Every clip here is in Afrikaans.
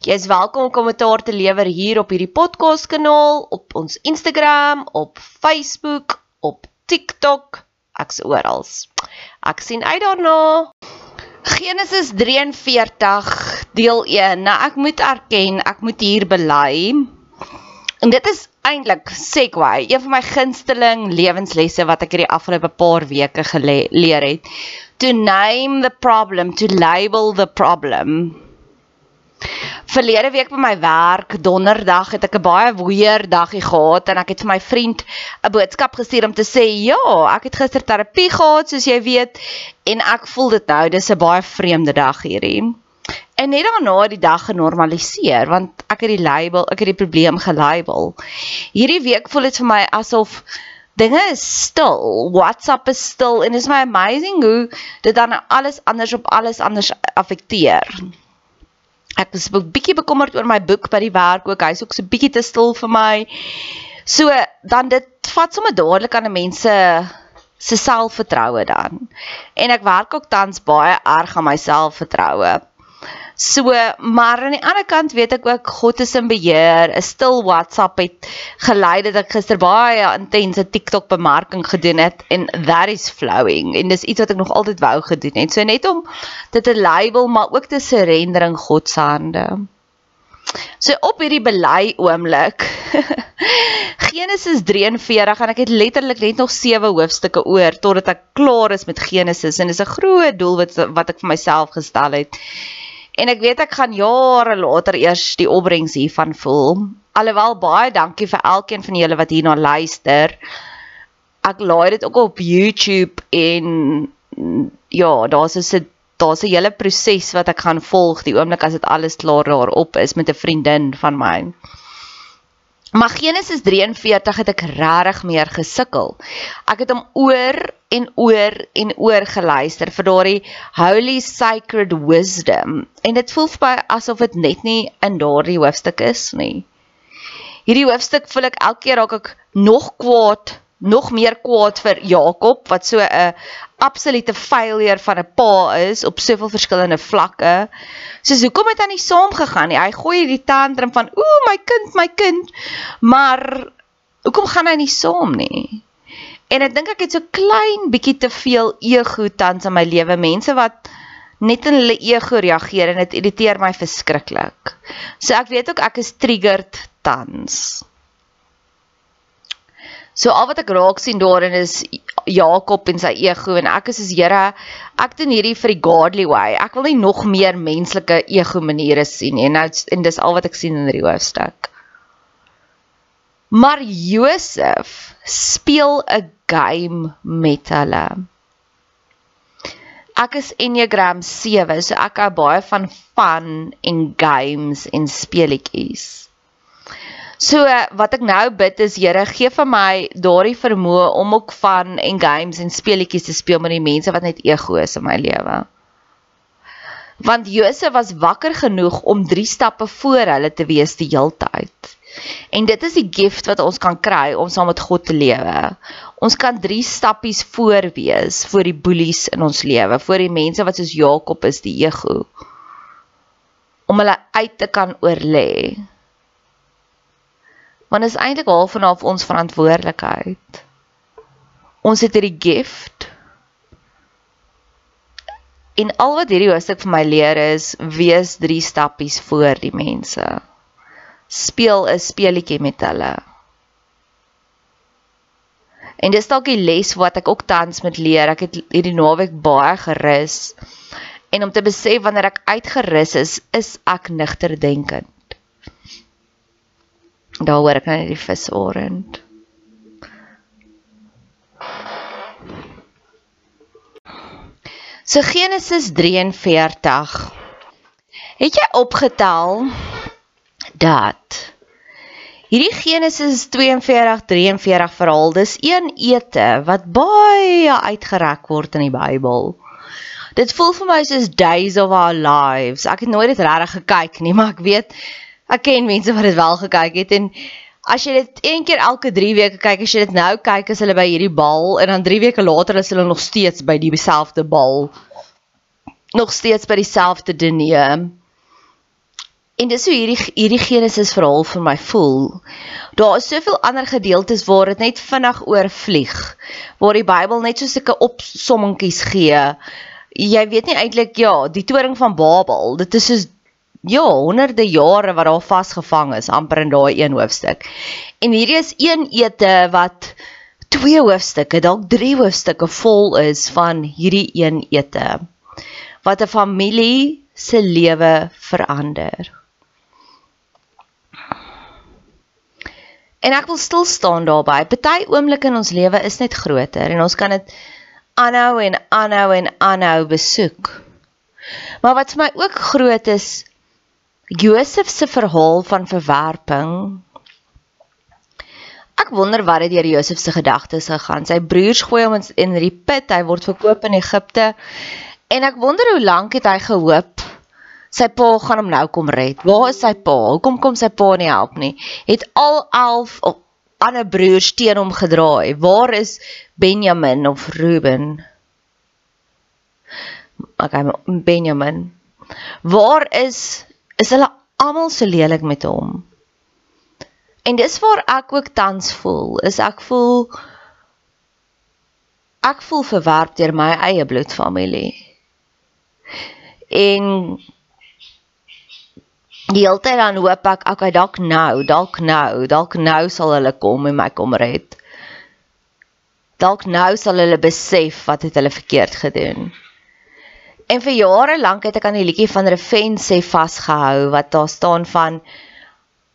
Jy is welkom om kommentaar te lewer hier op hierdie podcast kanaal, op ons Instagram, op Facebook, op TikTok, ek's oral. Ek sien uit daarna. Genesis 43 deel 1. Nou ek moet erken, ek moet hier bely. En dit is eintlik segue, een van my gunsteling lewenslesse wat ek hierdie afgelope paar weke geleer het. To name the problem, to label the problem. Verlede week by my werk, donderdag, het ek 'n baie weer dagie gehad en ek het vir my vriend 'n boodskap gestuur om te sê, "Ja, ek het gister terapie gehad, soos jy weet, en ek voel dit nou, dis 'n baie vreemde dag hierdie." En net daarna het die dag genormaliseer want ek het die label, ek het die probleem gelabel. Hierdie week voel dit vir my asof dinge is stil. WhatsApp is stil en dit is my amazing hoe dit dan alles anders op alles anders affekteer ek was 'n bietjie bekommerd oor my boek by die werk ook. Hy's ook so bietjie te stil vir my. So dan dit vat sommer dadelik aan 'n mense se selfvertroue dan. En ek werk ook tans baie erg aan my selfvertroue. So, maar aan die ander kant weet ek ook God is in beheer. 'n Stil WhatsApp het gelei dat ek gister baie intense TikTok bemarking gedoen het en that is flowing. En dis iets wat ek nog altyd wou gedoen het. So net om dit te label maar ook te surrender in God se hande. So op hierdie bely oomblik. Genesis 43 en ek het letterlik net nog 7 hoofstukke oor totdat ek klaar is met Genesis en dis 'n groot doel wat wat ek vir myself gestel het. En ek weet ek gaan jare later eers die opbrengs hiervan voel. Alhoewel baie dankie vir elkeen van julle wat hierna luister. Ek laai dit ook op YouTube en ja, daar's 'n daar's 'n hele proses wat ek gaan volg die oomblik as dit alles klaar daarop is met 'n vriendin van my. Maar Genesis 43 het ek regtig meer gesukkel. Ek het hom oor en oor en oor geluister vir daardie holy sacred wisdom en dit voel vir my asof dit net nie in daardie hoofstuk is nie. Hierdie hoofstuk voel ek elke keer raak ek nog kwaad, nog meer kwaad vir Jakob wat so 'n absolute failure van 'n pa is op soveel verskillende vlakke. Soos hoekom het hy nie saam gegaan nie? Hy gooi hierdie tantrum van ooh my kind, my kind. Maar hoekom gaan hy nie saam nie? En ek dink ek het so klein bietjie te veel ego tans in my lewe, mense wat net in hulle ego reageer en dit irriteer my verskriklik. So ek weet ook ek is triggered tans. So al wat ek raak sien daarin is Jakob en sy ego en ek is soos Here, ek doen hierdie vir die godly way. Ek wil nie nog meer menslike ego maniere sien nie. En nou en dis al wat ek sien in hierdie hoofstuk. Maar Josef speel 'n game met hulle. Ek is Enneagram 7, so ek hou baie van fun en games en speletjies. So wat ek nou bid is Here, gee vir my daardie vermoë om ook van en games en speletjies te speel met die mense wat net ego is in my lewe. Want Josef was wakker genoeg om 3 stappe voor hulle te wees die heeltyd. En dit is die gift wat ons kan kry om saam met God te lewe. Ons kan 3 stappies voor wees voor die boelies in ons lewe, voor die mense wat soos Jakob is, die ego. Om hulle uit te kan oorlê want is eintlik half en half ons verantwoordelikheid. Ons het hierdie gift. En al wat hierdie hoofstuk vir my leer is, wees 3 stappies voor die mense. Speel 'n speletjie met hulle. En dis dalk die les wat ek ook tans met leer. Ek het hierdie naweek baie gerus. En om te besef wanneer ek uitgerus is, is ek nigter denkend. Daar hoor ek nou net die visorend. So Genesis 43. Het jy opgetel dat hierdie Genesis 42 43 verhaal dis een ete wat baie uitgerek word in die Bybel. Dit voel vir my soos days of our lives. Ek het nooit dit regtig gekyk nie, maar ek weet ek ken mense wat dit wel gekyk het en as jy dit een keer elke 3 weke kyk, as jy dit nou kyk as hulle by hierdie bal en dan 3 weke later is hulle nog steeds by dieselfde bal. Nog steeds by dieselfde diner. En dis hoe hierdie hierdie Genesis verhaal vir my voel. Daar is soveel ander gedeeltes waar dit net vinnig oorvlieg, waar die Bybel net so sulke opsommingkies gee. Jy weet nie eintlik ja, die toring van Babel, dit is soos ja, honderde jare wat daar vasgevang is amper in daai een hoofstuk. En hierdie is een ete wat twee hoofstukke, dalk drie hoofstukke vol is van hierdie een ete wat 'n familie se lewe verander. En ek wil stil staan daarby. Party oomblikke in ons lewe is net groter en ons kan dit aanhou en aanhou en aanhou besoek. Maar wat vir my ook groot is, Josef se verhaal van verwerping. Ek wonder wat het deur Josef se gedagtes gegaan. Sy broers gooi hom in die put, hy word verkoop in Egipte. En ek wonder hoe lank het hy gehoop sy pa gaan hom nou kom red. Waar is sy pa? Hoekom kom sy pa nie help nie? Het al 11 ander broers teen hom gedraai. Waar is Benjamin of Ruben? Okay, Benjamin. Waar is is hulle almal so lelik met hom. En dis waar ek ook tans voel, is ek voel ek voel verwerp deur my eie bloedfamilie. En die hele tyd dan hoop ek, okay, dalk nou, dalk nou, dalk nou sal hulle kom en my kom red. Dalk nou sal hulle besef wat het hulle verkeerd gedoen. En vir jare lank het ek aan die liedjie van Revenge sê vasgehou wat daar staan van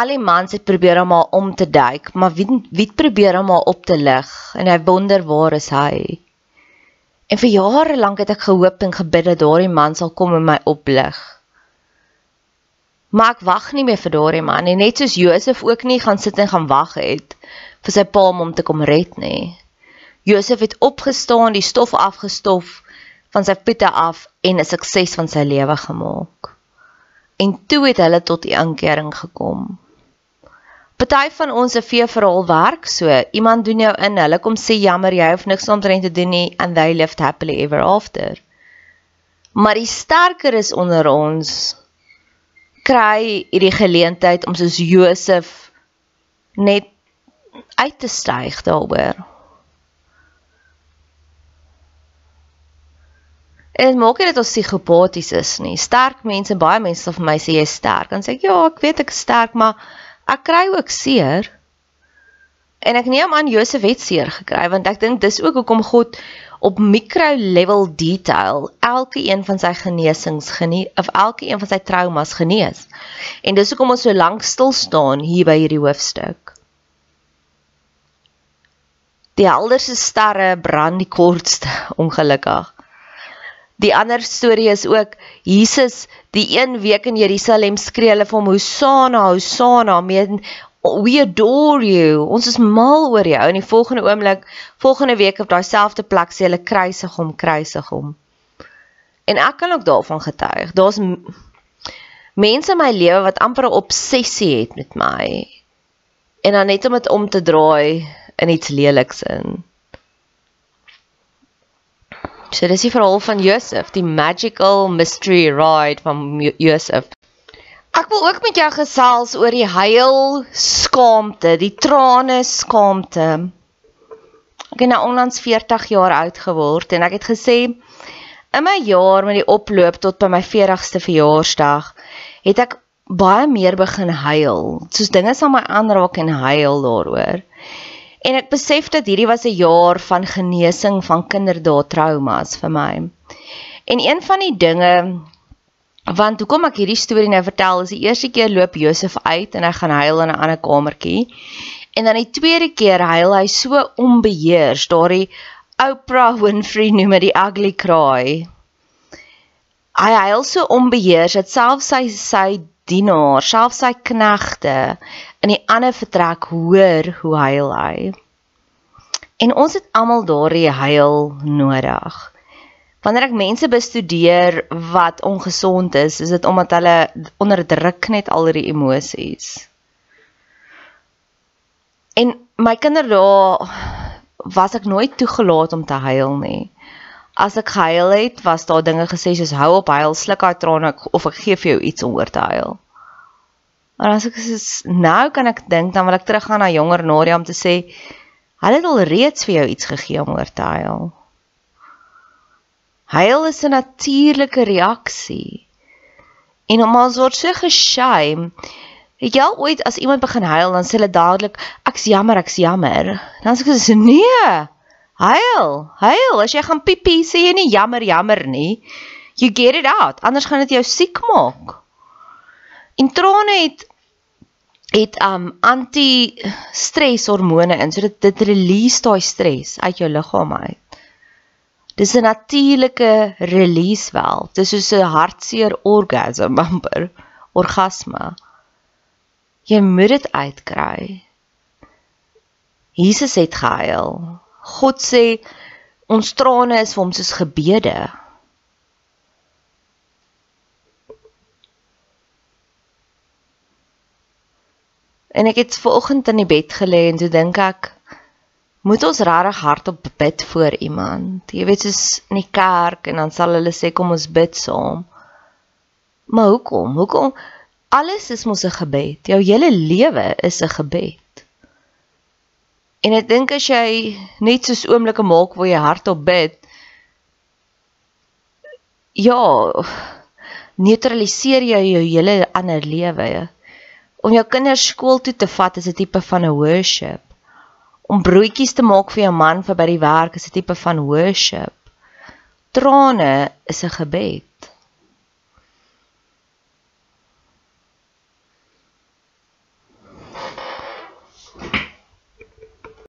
al die mans het probeer om haar om te duik, maar wie wie probeer om haar op te lig en hy wonder waar is hy? En vir jare lank het ek gehoop en gebid dat daardie man sal kom en my oplig. Maar ek wag nie meer vir daardie man nie, net soos Josef ook nie gaan sit en gaan wag het vir sy pa om hom te kom red nie. Josef het opgestaan, die stof afgestof van sy voete af en 'n sukses van sy lewe gemaak. En toe het hulle tot die inkering gekom. Party van ons se vee verhaal werk so. Iemand doen jou in, hulle kom sê jammer, jy hoef niks omtrent te doen nie and they lived happily ever after. Maar die sterker is onder ons kry hierdie geleentheid om soos Josef net uit te styg daaroor. En dit maak nie dat ons psigopaties is nie. Sterk mense, baie mense sal vir my sê jy's sterk. Dan sê ek ja, ek weet ek is sterk, maar ek kry ook seer. En ek neem aan Josef het seer gekry want ek dink dis ook hoekom God op micro level detail elke een van sy genesings genees of elke een van sy traumas genees. En dis hoekom ons so lank stil staan hier by hierdie hoofstuk. Die helderste sterre brand die kortste ongelukkig. Die ander storie is ook Jesus die een week in Jerusalem skree hulle vir hom Hosanna Hosanna met we adore you. Ons is mal oor jou. In die volgende oomblik, volgende week op daai selfde plek sê hulle kruisig hom, kruisig hom. En ek kan ook daarvan getuig. Daar's mense in my lewe wat amper 'n obsessie het met my. En dan net om dit om te draai in iets leliks in. So dis die verhaal van Josef, die magical mystery ride van Josef. Ek wil ook met jou gesels oor die huil skaamte, die trane skaamte. Ek het nou onlangs 40 jaar oud geword en ek het gesê in my jaar met die oploop tot by my 40ste verjaarsdag het ek baie meer begin huil. Soos dinge sal my aanraak en huil daaroor. En ek besef dat hierdie was 'n jaar van genesing van kinderdae traumas vir my. En een van die dinge Want hoekom ek hierdie storie nou vertel is die eerste keer loop Josef uit en hy gaan huil in 'n ander kamertjie. En dan die tweede keer huil hy so onbeheers, daardie Oprah Winfrey noem dit die ugly cry. Hy huil so onbeheers dat selfs sy sy dienaar, selfs sy knegte in die ander vertrek hoor hoe huil hy. En ons het almal daardie huil nodig. Wanneer ek mense bestudeer wat ongesond is, is dit omdat hulle onderdruk net al die emosies. En my kinderdae was ek nooit toegelaat om te huil nie. As ek gehuil het, was daar dinge gesê soos hou op huil, sluk daai trane of ek gee vir jou iets om oor te huil. Maar as ek soos nou kan ek dink dan wil ek teruggaan na jonger Nadia om te sê hulle het al reeds vir jou iets gegee om oor te huil. Huil is 'n natuurlike reaksie. En ons word so geshame. Het jy al ooit as iemand begin huil dan sê hulle dadelik ek's jammer, ek's jammer. Dan sê ek nee. Huil, huil. As jy gaan piepie, sê jy nie jammer, jammer nie. You get it out. Anders gaan dit jou siek maak. En trane het het um anti-stres hormone in, so dit dit release daai stres uit jou liggaam uit. Dis 'n natuurlike release valve. Dis soos 'n hartseer orgasme amper, orgasme. Jy moet dit uitkry. Jesus het gehuil. God sê ons trane is vir hom soos gebede. En ek het vanoggend in die bed gelê en toe dink ek moet ons regtig hardop bid vir iemand. Jy weet soos in die kerk en dan sal hulle sê kom ons bid saam. Maar hoekom? Hoekom? Alles is mos 'n gebed. Jou hele lewe is 'n gebed. En ek dink as jy net soos oomblikke maak waar jy hardop bid, ja, neutraliseer jy jou hele ander lewe. Om jou kinders skool toe te vat is 'n tipe van 'n worship om broodjies te maak vir jou man vir by die werk is 'n tipe van worship. Trane is 'n gebed.